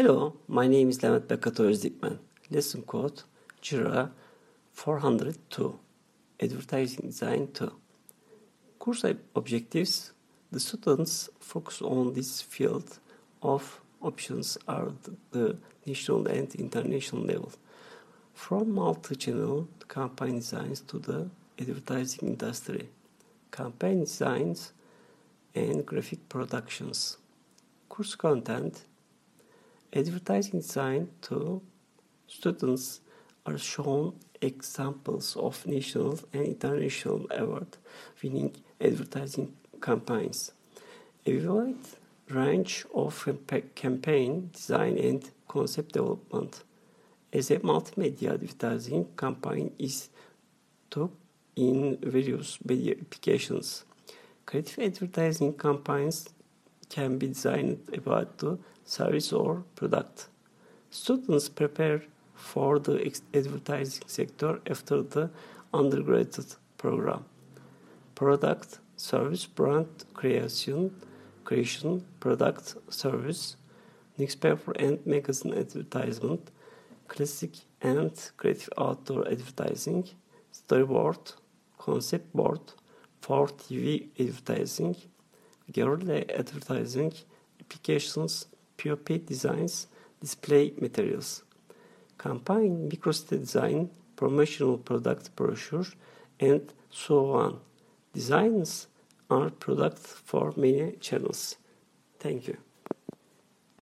Hello, my name is Levent Bekato Özdikmen. Lesson code GRA 402 Advertising Design 2 Course objectives The students focus on this field of options are the national and international level. From multi-channel campaign designs to the advertising industry, campaign designs and graphic productions. Course content advertising design to students are shown examples of national and international award winning advertising campaigns. A wide range of campaign design and concept development. As a multimedia advertising campaign is took in various media applications. Creative advertising campaigns can be designed about the service or product. Students prepare for the advertising sector after the undergraduate program. Product, service, brand creation, creation, product, service, newspaper and magazine advertisement, classic and creative outdoor advertising, storyboard, concept board, for TV advertising, guerrilla advertising, applications, POP designs, display materials. Campaign microsite design, promotional product brochure, and so on. Designs are products for many channels. Thank you.